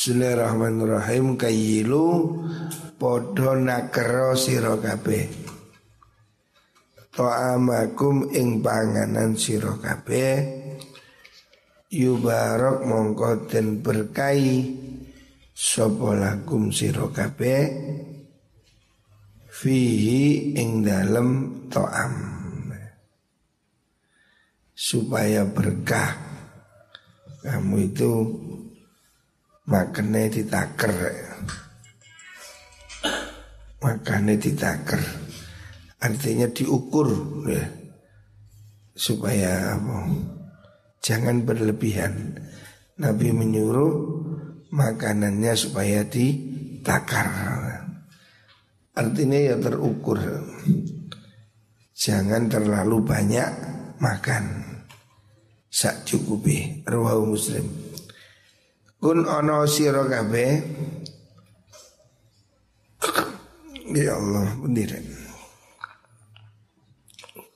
Bismillahirrahmanirrahim. Kayilu podo nakero sira kabeh. Ta'amakum ing panganan sira kabeh. Yubarok mongko den berkahi sapa lakum sira kabeh. Fihi ing dalem to'am supaya berkah kamu itu makannya ditaker makannya ditaker. Artinya diukur ya. Supaya apa? Jangan berlebihan. Nabi menyuruh makanannya supaya ditakar. Artinya ya terukur. Jangan terlalu banyak makan. Sak cukupi. Rawahu muslim kun ono sira kabeh. Ya Allah bener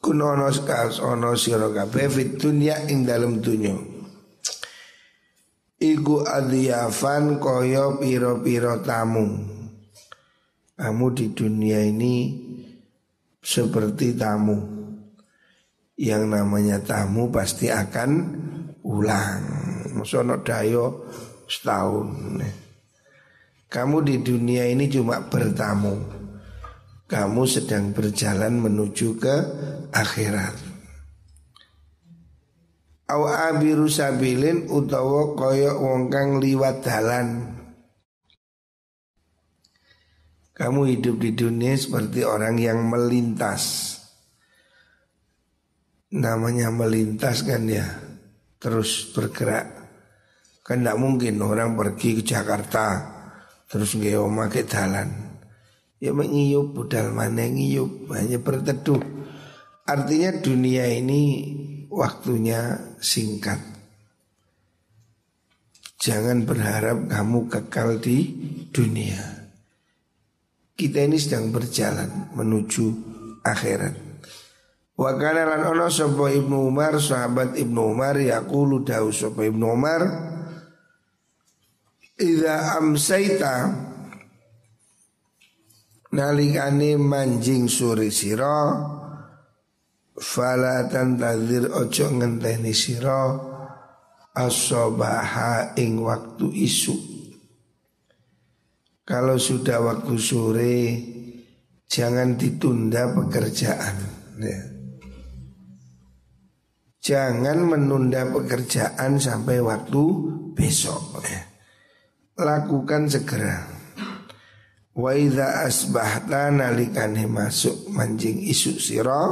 kun ono kas ono sira kabeh fit dunya ing dalem dunya iku adiyafan kaya pira-pira tamu. Kamu di dunia ini seperti tamu. Yang namanya tamu pasti akan ulang. Musono dayo setahun. Kamu di dunia ini cuma bertamu. Kamu sedang berjalan menuju ke akhirat. Abiru sabilin utawa kaya wong kang liwat dalan. Kamu hidup di dunia seperti orang yang melintas namanya melintas kan ya terus bergerak kan tidak mungkin orang pergi ke Jakarta terus nggak mau pakai jalan ya mengiyup budal mana ngiyup hanya berteduh. Artinya dunia ini waktunya singkat. Jangan berharap kamu kekal di dunia. Kita ini sedang berjalan menuju akhirat. Wa kana lan ono sapa Ibnu Umar sahabat Ibnu Umar yaqulu dawu sapa Ibnu Umar Idza amsaita nalikane manjing sore sira fala tantazir ojo ngenteni sira as-sabaha ing waktu isu Kalau sudah waktu sore jangan ditunda pekerjaan ya. Jangan menunda pekerjaan sampai waktu besok ya. Lakukan segera. Wa idha asbahta nalikane masuk manjing isu siro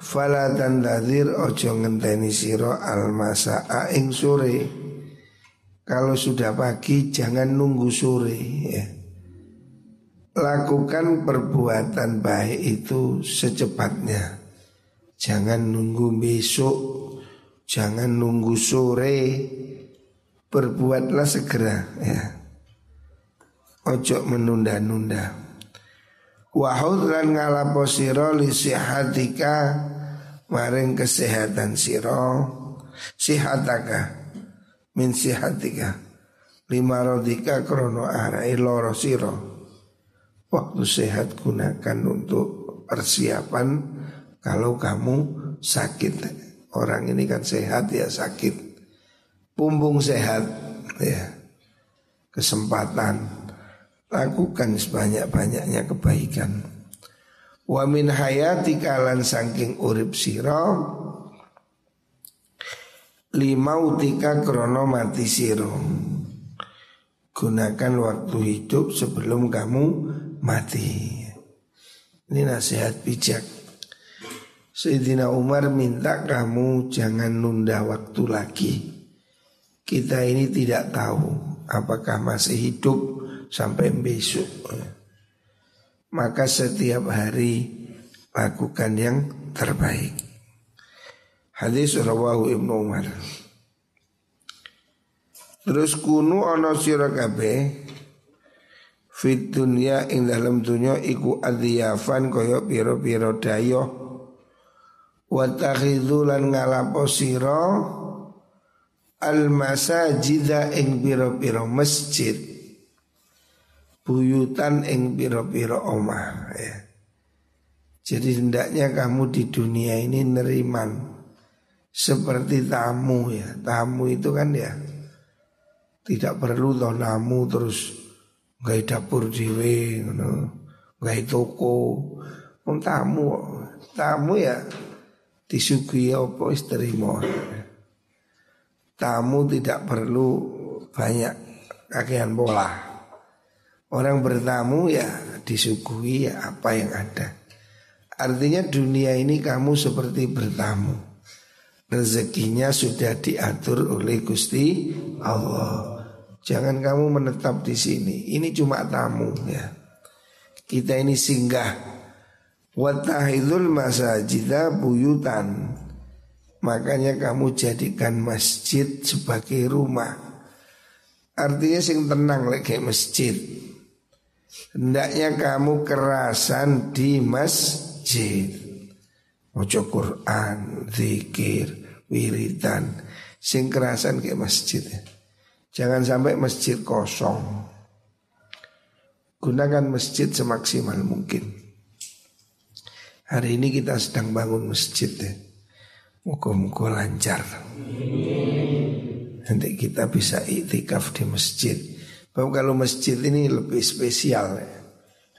Fala tandazir ojo ngenteni siro almasa'a ing sore. Kalau sudah pagi jangan nunggu sore ya. Lakukan perbuatan baik itu secepatnya. Jangan nunggu besok Jangan nunggu sore Berbuatlah segera ya. Ojo menunda-nunda. Wahud lan ngalapo siro li sihatika Maring kesehatan siro Sihataka Min sihatika. Lima rodika krono arai loro siro Waktu sehat gunakan untuk persiapan. Kalau kamu sakit Orang ini kan sehat ya sakit Pumbung sehat ya. Kesempatan. Lakukan sebanyak-banyaknya kebaikan. Wa min hayati kalan sangking urip siro Limautika krono mati siro Gunakan waktu hidup sebelum kamu mati. Ini nasihat bijak. Sayyidina Umar minta kamu jangan nunda waktu lagi Kita ini tidak tahu apakah masih hidup sampai besok. Maka setiap hari lakukan yang terbaik. Hadis rawahu Ibnu Umar. Terus kunu ana sira kabeh fit dunya ing dalam dunya iku adiyafan kaya pira-pira dayoh. Wa ngalapo sira al masajida ing pira-pira masjid buyutan ing pira-pira omah ya. Jadi hendaknya kamu di dunia ini neriman seperti tamu ya. Tamu itu kan ya tidak perlu toh namu terus nggak dapur dewe nggak toko. Tamu tamu ya disuguhi apa isterimo. Tamu tidak perlu banyak kakean bola. Orang bertamu ya disuguhi ya apa yang ada. Artinya dunia ini kamu seperti bertamu. Rezekinya sudah diatur oleh Gusti Allah. Jangan kamu menetap di sini. Ini cuma tamu ya. Kita ini singgah. Watahidul masajida buyutan. Makanya kamu jadikan masjid sebagai rumah. Artinya sing tenang lagi masjid. Hendaknya kamu kerasan di masjid. Ojo Quran, zikir, wiridan. Sing kerasan kayak masjid. Jangan sampai masjid kosong. Gunakan masjid semaksimal mungkin. Hari ini kita sedang bangun masjid ya Muka-muka lancar Nanti kita bisa itikaf di masjid Bahwa kalau masjid ini lebih spesial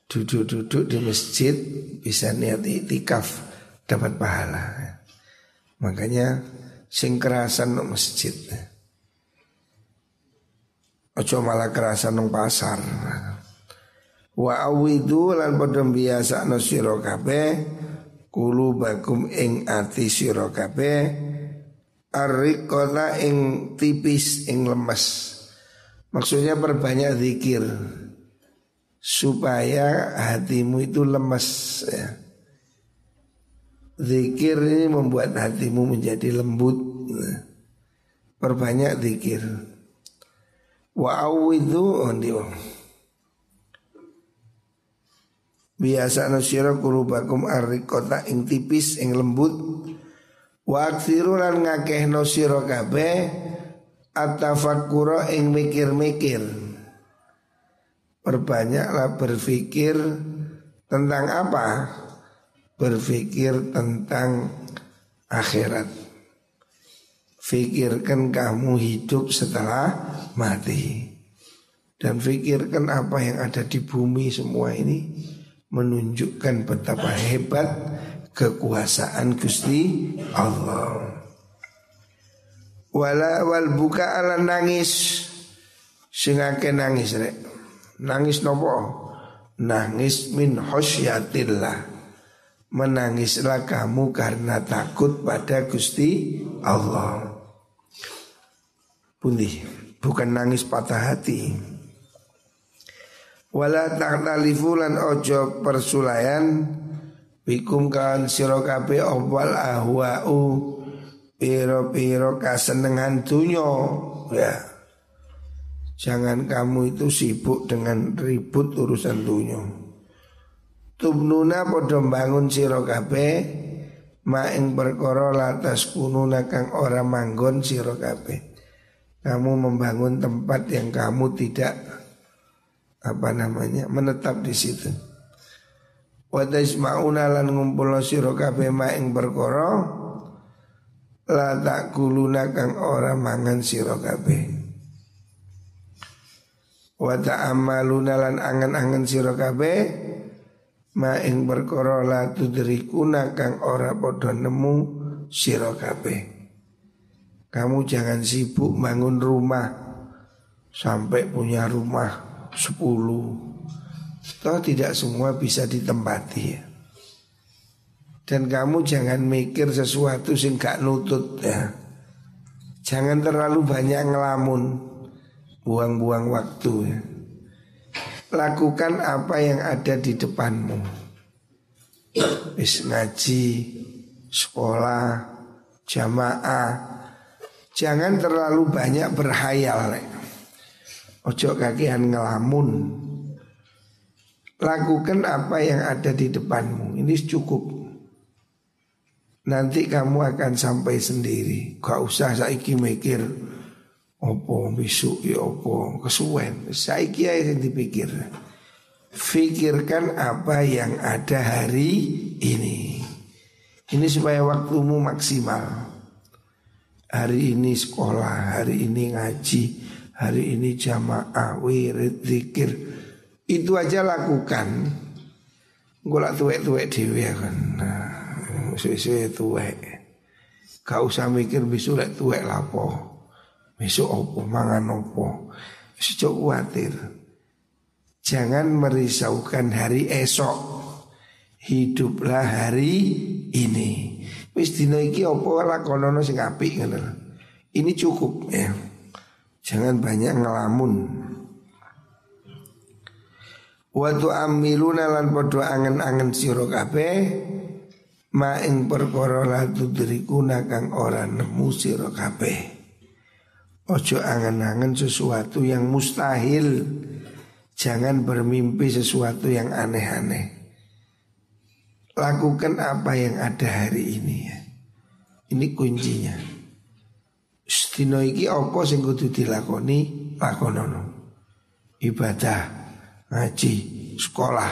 duduk-duduk di masjid bisa niat itikaf dapat pahala. Makanya sing kerasan no masjid. Ojo malah kerasan nang pasar. Wa awidu lan padha biasa no kulubakum ing ati sira kabeh ing tipis ing lemes. Maksudnya perbanyak zikir supaya hatimu itu lemas ya. Zikir ini membuat hatimu menjadi lembut. Perbanyak zikir. Wa awidhu oh, Biasa nusira kurubakum arrikota ing tipis ing lembut Wa aksiru lan ngakeh nusira kabeh Atafakura ing mikir-mikir Perbanyaklah berpikir tentang apa? Berpikir tentang akhirat. Fikirkan kamu hidup setelah mati. Dan fikirkan apa yang ada di bumi semua ini menunjukkan betapa hebat kekuasaan Gusti Allah. Wala wal buka ala nangis sing nangis rek. Nangis nopo? Nangis min khosyatillah Menangislah kamu karena takut pada Gusti Allah Pundi Bukan nangis patah hati Wala ta'talifu lan ojo persulayan Bikum kan sirokabe obwal ahwa'u Piro-piro kasenengan dunyo Ya Jangan kamu itu sibuk dengan ribut urusan dunia. Tubnuna podo bangun sira kabeh ma perkara latas kununa kang ora manggon sira kabeh. Kamu membangun tempat yang kamu tidak apa namanya menetap di situ. Wa tasma'una lan ngumpul sira kabeh ma ing perkara la takuluna kang ora mangan sira kabeh. Wa ta'amaluna lan angan-angan sira kabeh ma ing perkara la tudrikuna kang ora padha nemu sira kabeh. Kamu jangan sibuk bangun rumah sampai punya rumah sepuluh. Toh tidak semua bisa ditempati ya. Dan kamu jangan mikir sesuatu sing gak nutut ya. Jangan terlalu banyak ngelamun buang-buang waktu ya. Lakukan apa yang ada di depanmu. Wis ngaji, sekolah, jamaah. Jangan terlalu banyak berhayal. Ojo kakian ngelamun. Lakukan apa yang ada di depanmu. Ini cukup. Nanti kamu akan sampai sendiri. Gak usah saiki mikir Opo besok ya opo kesuwen. Saya kira yang dipikir. Fikirkan apa yang ada hari ini. Ini supaya waktumu maksimal. Hari ini sekolah, hari ini ngaji, hari ini jamaah, wirid, zikir. Itu aja lakukan. Gue lah tuwek-tuwek dewi kan. Nah, suwe-suwe tuwek. Gak usah mikir besok lek tuwek lapo. Besok opo mangan opo. Sejak khawatir. Jangan merisaukan hari esok. Hiduplah hari ini. Wis dina opo lakonono sing apik. Ini cukup ya. Jangan banyak ngelamun. Waktu amiluna lan podo angen-angen sira kabeh ma ing perkara la ora nemu sira. Ojo angen-angen sesuatu yang mustahil Jangan bermimpi sesuatu yang aneh-aneh Lakukan apa yang ada hari ini ya Ini kuncinya Stino iki apa sing kudu dilakoni? Lakonono. Ibadah, ngaji, sekolah.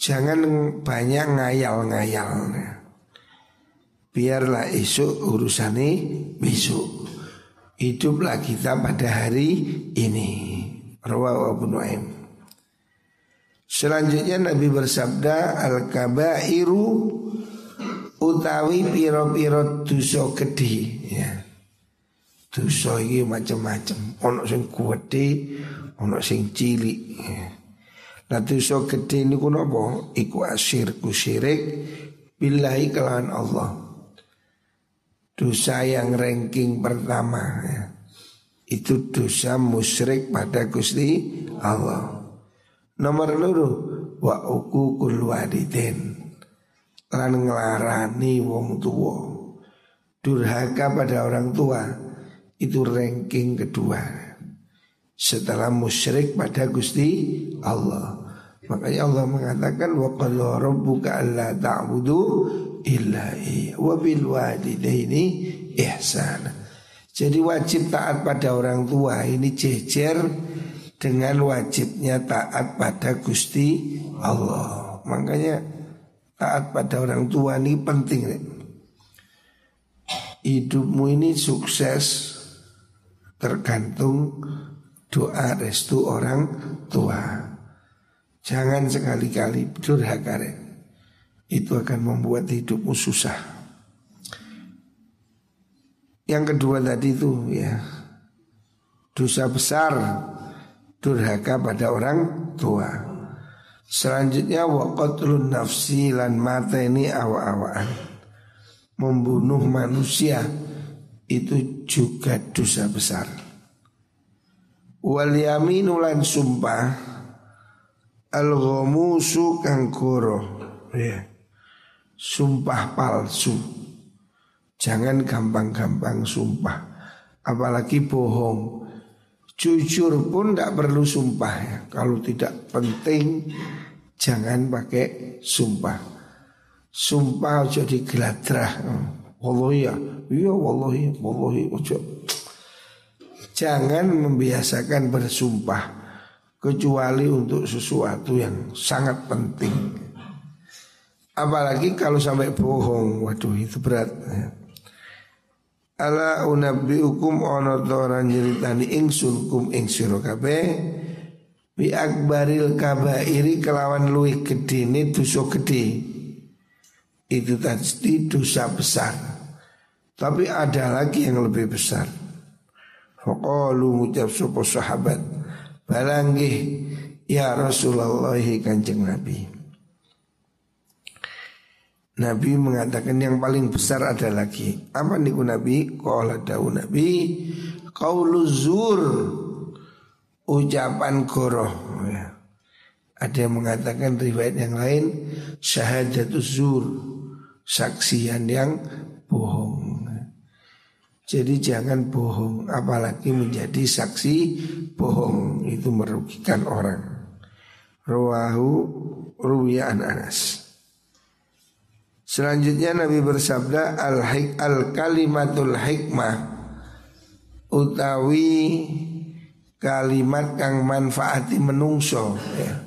Jangan banyak ngayal-ngayal. Biarlah esok urusannya besok. Hiduplah kita pada hari ini. Rawahu Abu Nuaim. Selanjutnya Nabi bersabda Al-kabairu Utawi piro-piro duso gede ya. Duso ini macam-macam Ono sing gede Ono sing cilik. Nah duso gede kuno apa? Iku asyirku syirik Billahi kelahan Allah dosa yang ranking pertama ya. Itu dosa musyrik pada Gusti Allah Nomor luru Wa uku kulwadiden Lan ngelarani wong tua Durhaka pada orang tua Itu ranking kedua Setelah musyrik pada Gusti Allah Makanya Allah mengatakan Wa qala rabbuka alla ta'budu illa wa bil walidaini ihsana. Jadi wajib taat pada orang tua ini jejer dengan wajibnya taat pada Gusti Allah. Makanya taat pada orang tua ini penting. Hidupmu ini sukses tergantung doa restu orang tua. Jangan sekali-kali durhaka itu akan membuat hidupmu susah. Yang kedua tadi itu ya dosa besar durhaka pada orang tua. Selanjutnya waqatlun nafsi lan mata ini awa-awaan. Membunuh manusia itu juga dosa besar. Wal yaminu sumpah al ghamusu kang Yeah sumpah palsu. Jangan gampang-gampang sumpah. Apalagi bohong. Jujur pun tidak perlu sumpah ya. Kalau tidak penting jangan pakai sumpah. Sumpah jadi geladrah. Wallahi ya, iya wallahi, wallahi ojo. Jangan membiasakan bersumpah kecuali untuk sesuatu yang sangat penting. Apalagi kalau sampai bohong, waduh itu berat. Ya. Ala unabi hukum ono toran nyeritani ingsun kum ing sira bi akbaril kabairi kelawan luwih gedene dosa gede. Itu tadi dosa besar. Tapi ada lagi yang lebih besar. Faqalu ngucap sapa sahabat, balanggih ya Rasulullah kanjeng Nabi. Nabi mengatakan yang paling besar ada lagi. Apa niku Nabi? Qala dawu Nabi qaulu zur ucapan goroh. Ya. Ada yang mengatakan riwayat yang lain syahadatus zur saksian yang bohong. Jadi jangan bohong apalagi menjadi saksi bohong itu merugikan orang. Ruwahu ruwiya Anas. Selanjutnya Nabi bersabda al, -hik, al kalimatul hikmah utawi kalimat kang manfaati menungso ya.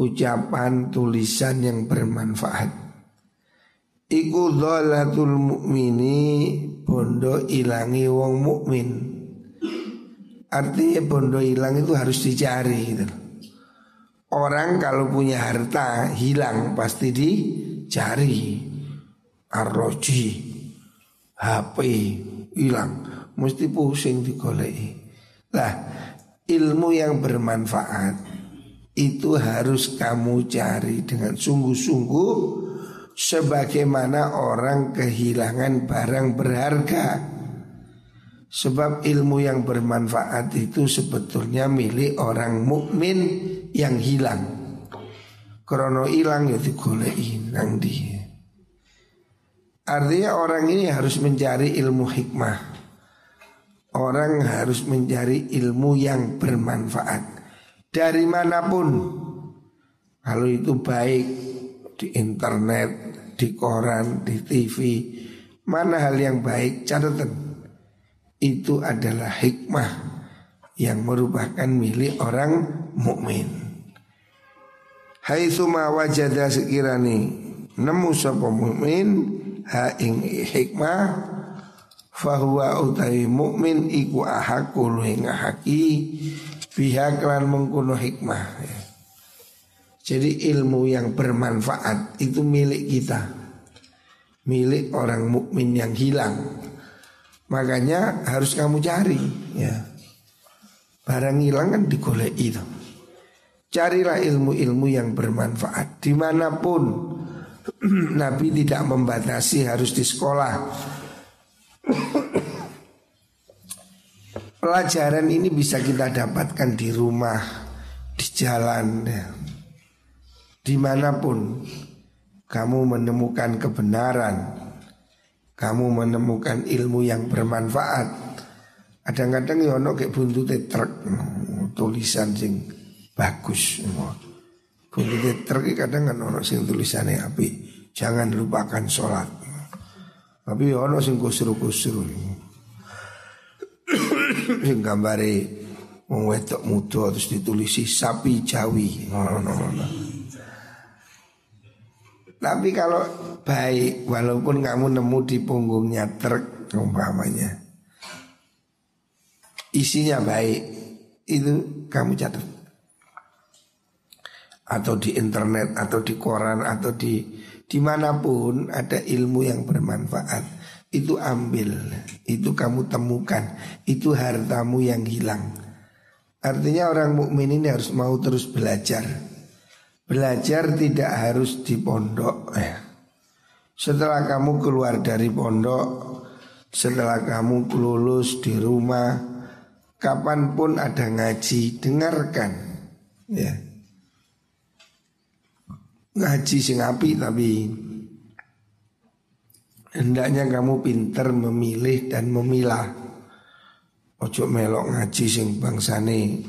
Ucapan tulisan yang bermanfaat Iku dholatul mukmini bondo ilangi wong mukmin. Artinya bondo hilang itu harus dicari gitu. Orang kalau punya harta hilang pasti dicari. Arroji, HP hilang, mesti pusing digoleki. Lah, ilmu yang bermanfaat itu harus kamu cari dengan sungguh-sungguh sebagaimana orang kehilangan barang berharga. Sebab ilmu yang bermanfaat itu sebetulnya milik orang mukmin yang hilang. Krono hilang ya digoleki nang dia. Artinya orang ini harus mencari ilmu hikmah Orang harus mencari ilmu yang bermanfaat Dari mana pun Kalau itu baik di internet, di koran, di TV Mana hal yang baik catatan Itu adalah hikmah Yang merupakan milik orang mukmin. Hai suma wajada sekirani Nemu sapa mukmin ha ing hikmah fahuwa utawi mukmin iku ahaku luwih ngahaki pihak lan mengkuno hikmah ya. Jadi ilmu yang bermanfaat itu milik kita. Milik orang mukmin yang hilang. Makanya harus kamu cari ya. Barang hilang kan digolek itu Carilah ilmu-ilmu yang bermanfaat. Di mana pun Nabi tidak membatasi harus di sekolah. Pelajaran ini bisa kita dapatkan di rumah, di jalan, ya. Di mana pun kamu menemukan kebenaran, kamu menemukan ilmu yang bermanfaat. Kadang-kadang ya ono kayak buntut truk tulisan sing bagus. Buntut truk kadang kan ono sing tulisannya api. Jangan lupakan sholat Tapi ono sing kusru-kusru Sing gambari Wong wedok terus ditulisi sapi Jawi Tapi kalau baik Walaupun kamu nemu di punggungnya truk Umpamanya Isinya baik Itu kamu catat Atau di internet Atau di koran Atau di Di mana pun ada ilmu yang bermanfaat Itu ambil Itu kamu temukan Itu hartamu yang hilang. Artinya orang mukmin ini harus mau terus belajar Belajar tidak harus di pondok ya. Setelah kamu keluar dari pondok Setelah kamu lulus di rumah Kapan pun ada ngaji Dengarkan Ya ngaji sing api tapi hendaknya kamu pinter memilih dan memilah. Ojo melok ngaji sing bangsane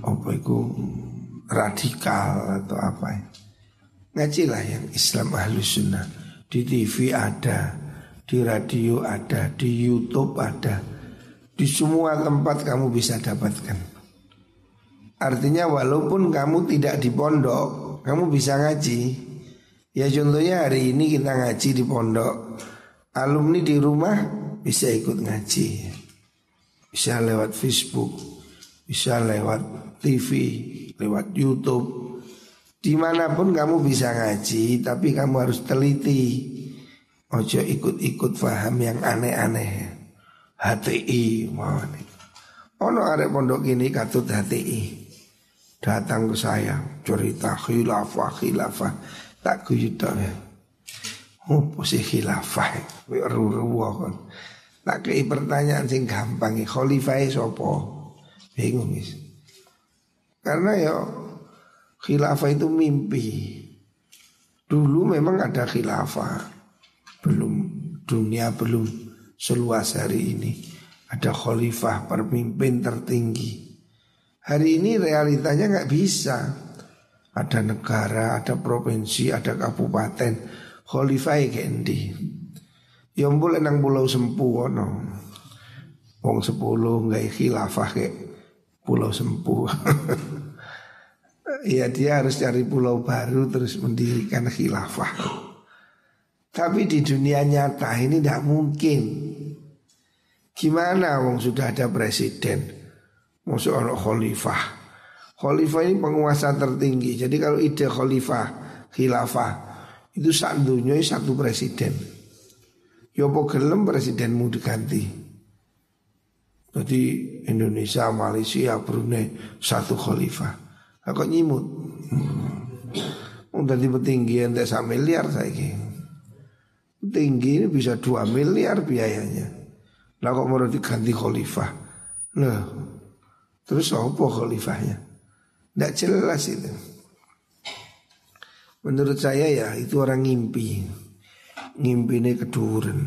apa itu radikal atau apa ya. Ngajilah yang Islam ahlus sunnah Di TV ada Di radio ada Di Youtube ada Di semua tempat kamu bisa dapatkan Artinya walaupun kamu tidak di pondok kamu bisa ngaji. Ya contohnya hari ini kita ngaji di pondok. Alumni di rumah bisa ikut ngaji. Bisa lewat Facebook, bisa lewat TV, lewat YouTube. Di mana pun kamu bisa ngaji, tapi kamu harus teliti. Ojo ikut-ikut paham yang aneh-aneh. HTI, mau nih. Ono arek pondok ini katut HTI datang ke saya cerita khilafah khilafah tak kuyuta ya posisi khilafah ru kan tak kei pertanyaan sing gampang khalifah sopo bingung is karena ya khilafah itu mimpi dulu memang ada khilafah belum dunia belum seluas hari ini ada khalifah pemimpin tertinggi Hari ini realitanya nggak bisa. Ada negara, ada provinsi, ada kabupaten. Khalifah kendi. Yombol ya enang pulau sempu ono. Wong sepuluh nggak khilafah kayak pulau sempuh. Iya dia harus cari pulau baru terus mendirikan khilafah. Tapi di dunia nyata ini tidak mungkin. Gimana wong sudah ada presiden, masuk orang khalifah. Khalifah ini penguasa tertinggi. Jadi kalau ide khalifah, khilafah itu sak dunia satu presiden. Yopo ya gelem presidenmu diganti. Jadi Indonesia, Malaysia, Brunei satu khalifah. Aku nyimut. Udah tipe tinggi ente sak miliar saya Tinggi ini bisa dua miliar biayanya. Lah kok mau diganti khalifah? Nah, terus apa khalifahnya? Tidak jelas itu. Menurut saya ya itu orang ngimpi. Ngimpi ini keduren.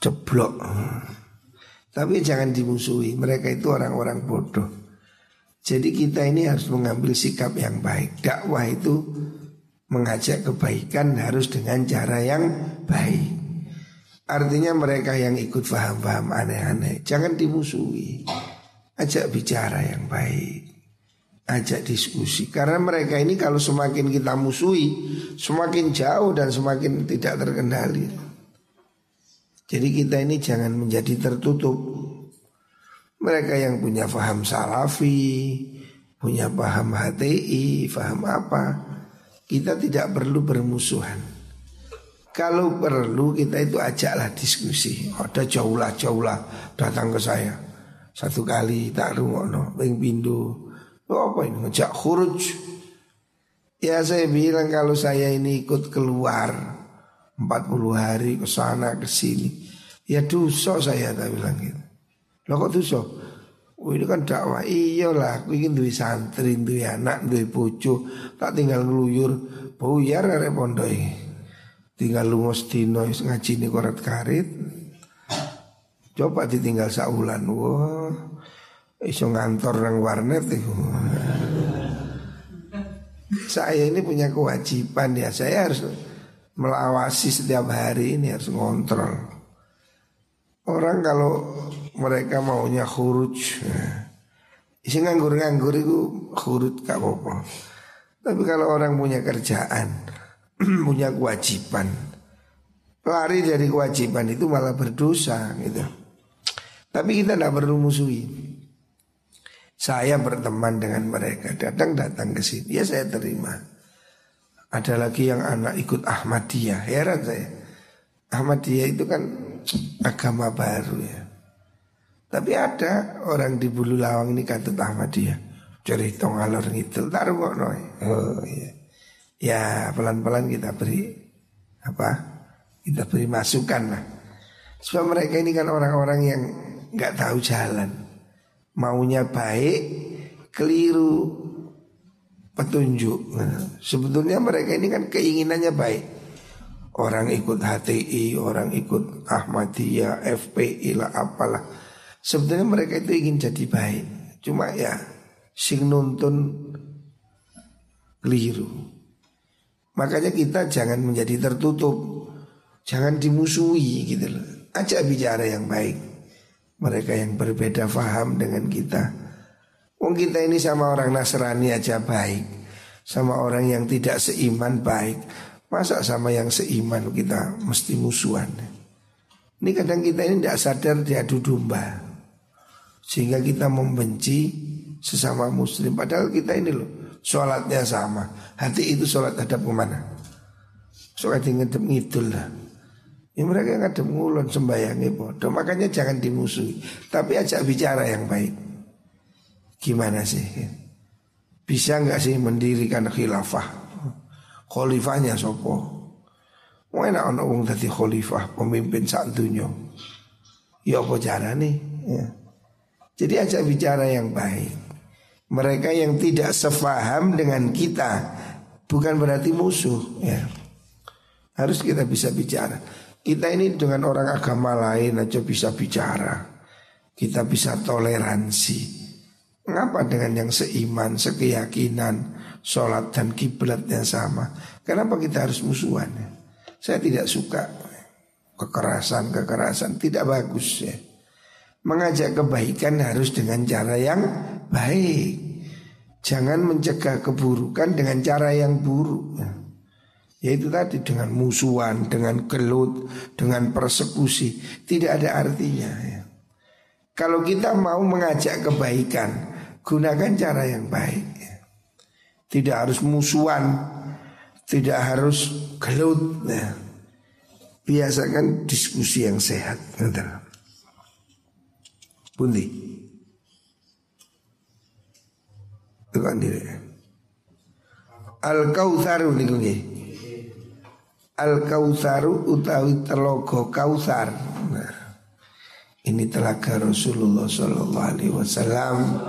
Ceblok. Tapi jangan dimusuhi. Mereka itu orang-orang bodoh. Jadi kita ini harus mengambil sikap yang baik. Dakwah itu mengajak kebaikan harus dengan cara yang baik. Artinya mereka yang ikut paham-paham aneh-aneh Jangan dimusuhi. Ajak bicara yang baik. Ajak diskusi. Karena mereka ini kalau semakin kita musuhi Semakin jauh dan semakin tidak terkendali. Jadi kita ini jangan menjadi tertutup Mereka yang punya paham salafi Punya paham HTI Paham apa Kita tidak perlu bermusuhan kalau perlu kita itu ajaklah diskusi. Ada jauhlah-jauhlah datang ke saya. Satu kali tak rungono, ping pindu. Oh, apa ini ngejak khuruj? Ya saya bilang kalau saya ini ikut keluar 40 hari ke sana ke sini. Ya dosa saya tak bilang gitu. Lo kok dosa? Oh ini kan dakwah. Iya lah aku ingin duit santri Duit anak, duit bojo. Tak tinggal ngeluyur. Buyar ada pondok tinggal lungos dino ngaji nih korat karit. Coba ditinggal saulan wah iso ngantor nang warnet itu saya ini punya kewajiban ya. Saya harus melawasi setiap hari ini harus ngontrol. Orang kalau mereka maunya khuruj isi nganggur-nganggur itu khurut gak apa-apa tapi kalau orang punya kerjaan punya kewajiban. Lari dari kewajiban itu malah berdosa gitu. Tapi kita tidak perlu musuhi. Saya berteman dengan mereka, datang-datang ke sini, ya saya terima. Ada lagi yang anak ikut Ahmadiyah, heran saya. Ahmadiyah itu kan agama baru ya. Tapi ada orang di Bulu Lawang ini kata Ahmadiyah. Cerita ngalor ngidul, taruh kok Oh iya. Ya pelan-pelan kita beri apa? Kita beri masukan lah. Sebab mereka ini kan orang-orang yang nggak tahu jalan, maunya baik, keliru petunjuk. Nah, sebetulnya mereka ini kan keinginannya baik. Orang ikut HTI, orang ikut Ahmadiyah, FPI lah apalah. Sebetulnya mereka itu ingin jadi baik. Cuma ya sing nuntun keliru. Makanya kita jangan menjadi tertutup. Jangan dimusuhi gitu loh. Ajak bicara yang baik. Mereka yang berbeda faham dengan kita. Wong kita ini sama orang Nasrani aja baik. Sama orang yang tidak seiman baik. Masa sama yang seiman kita mesti musuhan? Ini kadang kita ini tidak sadar diadu domba Sehingga kita membenci sesama muslim. Padahal kita ini loh Sholatnya sama. Hati itu sholat hadap ke mana? Sholat ngadep ngidul lah. Ya mereka ngadep ngulon sembayangnya bodoh. Makanya jangan dimusuhi. Tapi ajak bicara yang baik. Gimana sih? Bisa nggak sih mendirikan khilafah? Khalifahnya sopo? Mau enak anak wong tadi khalifah Pemimpin saat dunia Ya apa nih ya. Jadi ajak bicara yang baik mereka yang tidak sefaham dengan kita bukan berarti musuh ya. Harus kita bisa bicara. Kita ini dengan orang agama lain aja bisa bicara. Kita bisa toleransi. Mengapa dengan yang seiman, sekeyakinan, sholat dan kiblat yang sama? Kenapa kita harus musuhan? Saya tidak suka kekerasan, kekerasan tidak bagus ya. Mengajak kebaikan harus dengan cara yang baik. Jangan mencegah keburukan dengan cara yang buruk. Yaitu tadi dengan musuhan, dengan gelut, dengan persekusi. Tidak ada artinya. Ya. Kalau kita mau mengajak kebaikan, gunakan cara yang baik. Ya. Tidak harus musuhan, tidak harus gelut. Ya. Biasakan diskusi yang sehat. Betul. Pundi. Tekan diri. Al Kautsaru nggih. Al Kautsaru utawi telogo Kautsar. Nah, ini telaga Rasulullah Sallallahu Alaihi Wasallam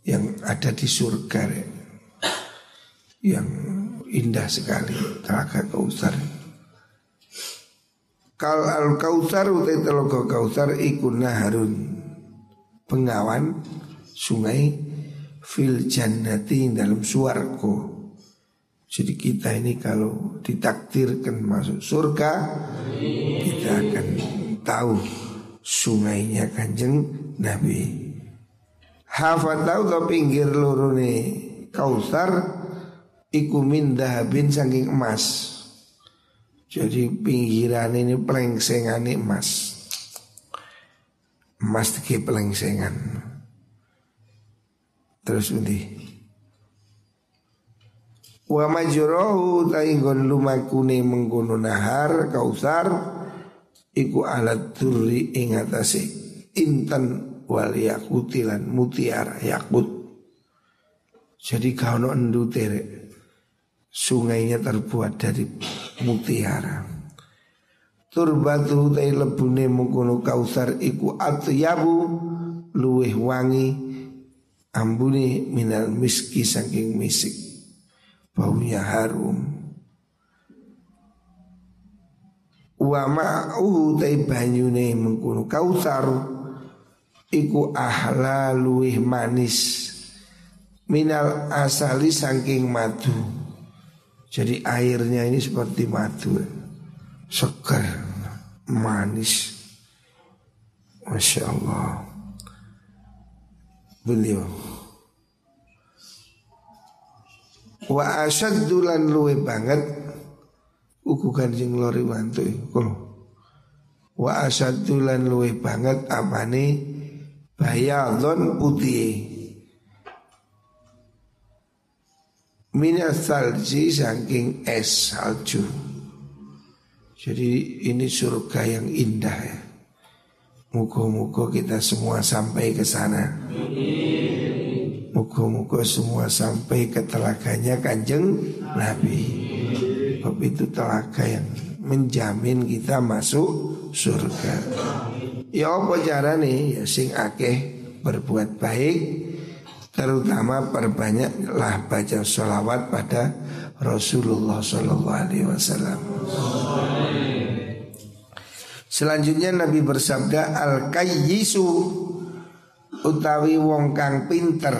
yang ada di surga, yang indah sekali telaga Kautsar. Kal al kautsar utai telogo kautsar iku naharun pengawan sungai fil jannati dalam suarco. Jadi kita ini kalau ditakdirkan masuk surga kita akan tahu sungainya kanjeng Nabi. Hafat tahu ke pinggir lurune kautsar iku min dahabin saking emas. Jadi pinggiran ini pelengsengan emas Emas tiki pelengsengan. Terus nanti Wa majrohu tainggon lumakune mengkono nahar kausar Iku alat turi ingatasi Intan wal yakutilan mutiara yakut. Jadi kau no endu tere Sungainya terbuat dari mutiara. Turbatu tai lebune mengkono kausar iku atyabu luweh wangi ambune minal miski saking misik baunya harum. Wa ma'uhu tai banyune mengkono kausar iku ahla luweh manis minal asali saking madu jadi airnya ini seperti madu Segar Manis. Masya Allah. Beliau. Wa asaddulan luwe banget. Uku kanjeng lori Kulo Wa asaddulan luwe banget Apane Bayadon putih Minas salji saking es salju. Jadi ini surga yang indah ya. Muka-muka kita semua sampai ke sana. Muka-muka semua sampai ke telaganya kanjeng Nabi. Sebab itu telaga yang menjamin kita masuk surga. Ya apa cara nih ya sing akeh berbuat baik Terutama perbanyaklah baca sholawat pada Rasulullah Shallallahu Alaihi Wasallam. Selanjutnya Nabi bersabda al kayyisu utawi wong kang pinter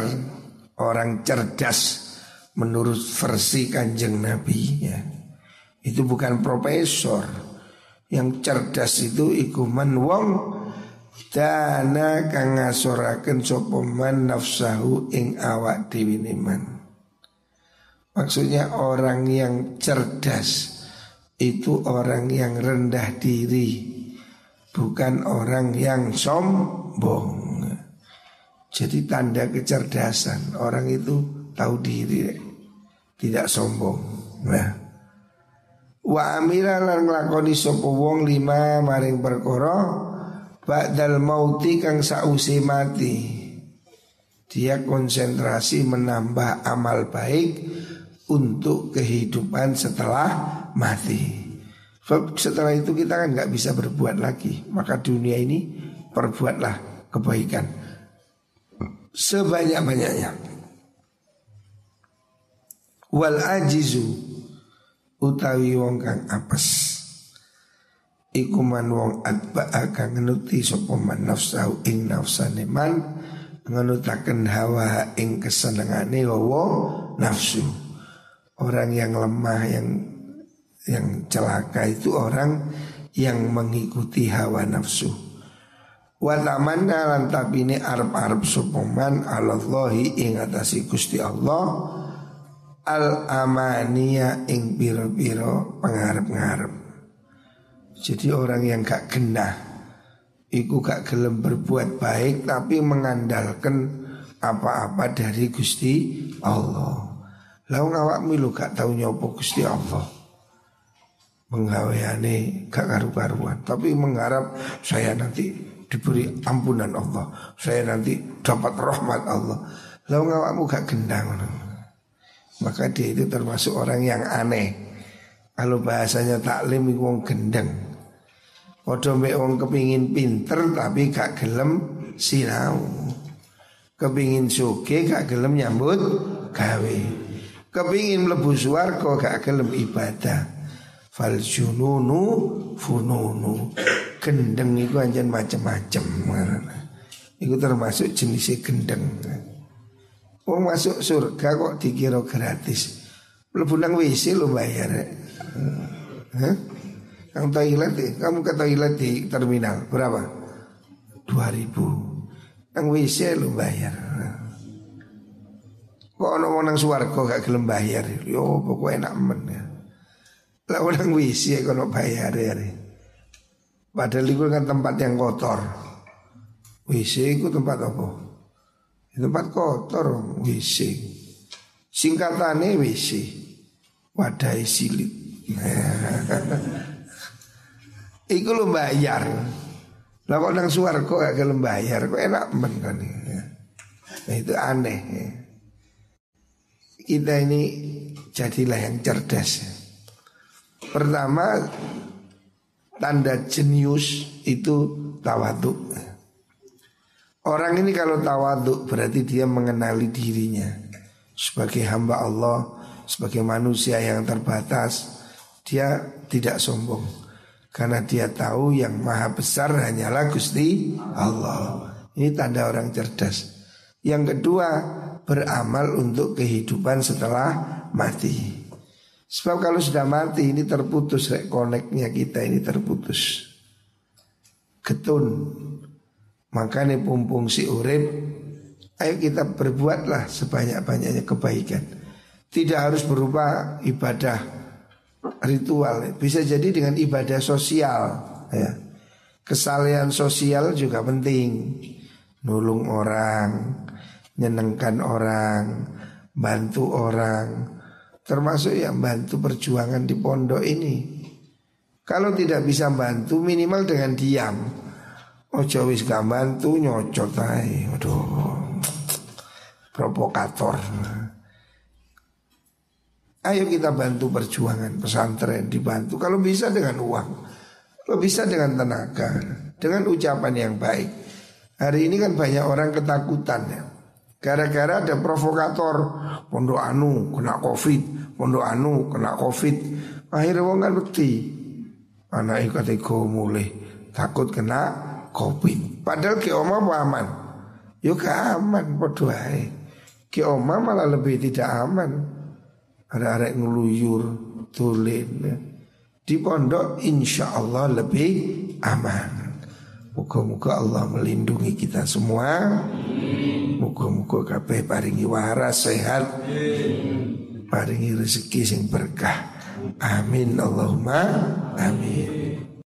orang cerdas menurut versi kanjeng Nabi ya. Itu bukan profesor yang cerdas itu ikuman wong Dana kang ngasoraken sapa man nafsahu ing awak dhewe. Maksudnya orang yang cerdas itu orang yang rendah diri, bukan orang yang sombong. Jadi tanda kecerdasan orang itu tahu diri, tidak sombong. Nah. Wa amila lan nglakoni sapa wong lima maring perkara Ba'dal mauti kang sausi mati. Dia konsentrasi menambah amal baik Untuk kehidupan setelah mati. Setelah itu kita kan nggak bisa berbuat lagi. Maka dunia ini perbuatlah kebaikan. Sebanyak-banyaknya. Wal ajizu Utawi wong kang apes Iku man wong akan ngenuti sapa man nafsahu ing nafsane man ngenutaken hawa ing kesenengane wawa nafsu. Orang yang lemah yang yang celaka itu orang yang mengikuti hawa nafsu. Wa tamanna lan tabine arep-arep supoman Allahi ing atasi Gusti Allah al amania ing piro-piro pengarep-ngarep. Jadi orang yang gak genah Iku gak gelem berbuat baik Tapi mengandalkan apa-apa dari Gusti Allah. Lalu ngawak milu gak tahu nyopo Gusti Allah? Menggaweane gak karu-karuan Tapi mengharap saya nanti diberi ampunan Allah Saya nanti dapat rahmat Allah. Lalu ngawakmu gak gendang Maka dia itu termasuk orang yang aneh Kalau bahasanya taklim itu wong gendeng Padha mek wong kepingin pinter tapi gak gelem sinau. Kepingin suge gak gelem nyambut gawe. Kepingin mlebu swarga gak gelem ibadah. Fal jununu fununu. Gendeng itu anjen macem-macem. Itu termasuk jenisnya gendeng. Wong masuk surga kok dikira gratis. Mlebu nang WC lo bayar. Hah? Yang toilet, kamu ke toilet di terminal berapa? 2000 Yang WC lu bayar. Kok ono mau nang suwargo gak gelem bayar? Yo pokoknya enak men ya. Lah orang WC kok bayar ya Padahal itu kan tempat yang kotor. WC itu tempat apa? Tempat kotor WC Singkatannya WC Wadai silit Iku lu bayar. Lah kok nang suar kok gak gelem bayar, kok enak men kan ya. Nah itu aneh ya. Kita ini jadilah yang cerdas ya. Pertama tanda jenius itu tawaduk. Orang ini kalau tawaduk berarti dia mengenali dirinya sebagai hamba Allah, sebagai manusia yang terbatas, dia tidak sombong. Karena dia tahu yang maha besar hanyalah Gusti Allah. Ini tanda orang cerdas. Yang kedua beramal untuk kehidupan setelah mati. Sebab kalau sudah mati ini terputus rekoneknya kita ini terputus. Ketun Makanya pumpung si urip Ayo kita berbuatlah sebanyak-banyaknya kebaikan. Tidak harus berupa ibadah ritual. Bisa jadi dengan ibadah sosial ya. Kesalehan sosial juga penting. Nulung orang nyenengkan orang bantu orang. Termasuk yang bantu perjuangan di pondok ini. Kalau tidak bisa bantu minimal dengan diam. Ojo wis gak bantu nyocot aja Waduh. Provokator Ayo kita bantu perjuangan pesantren dibantu. Kalau bisa dengan uang, kalau bisa dengan tenaga, dengan ucapan yang baik. Hari ini kan banyak orang ketakutan ya. Gara-gara ada provokator Pondok Anu kena covid Pondok Anu kena covid. Akhirnya wong kan bukti Anak ikut mulai Takut kena covid. Padahal ke oma aman? Yuk aman Podo Ke oma malah lebih tidak aman ada arek ngeluyur tulen di pondok insya Allah lebih aman. Muka-muka Allah melindungi kita semua. Muka-muka kabeh paringi waras sehat. Paringi rezeki sing berkah. Amin Allahumma amin.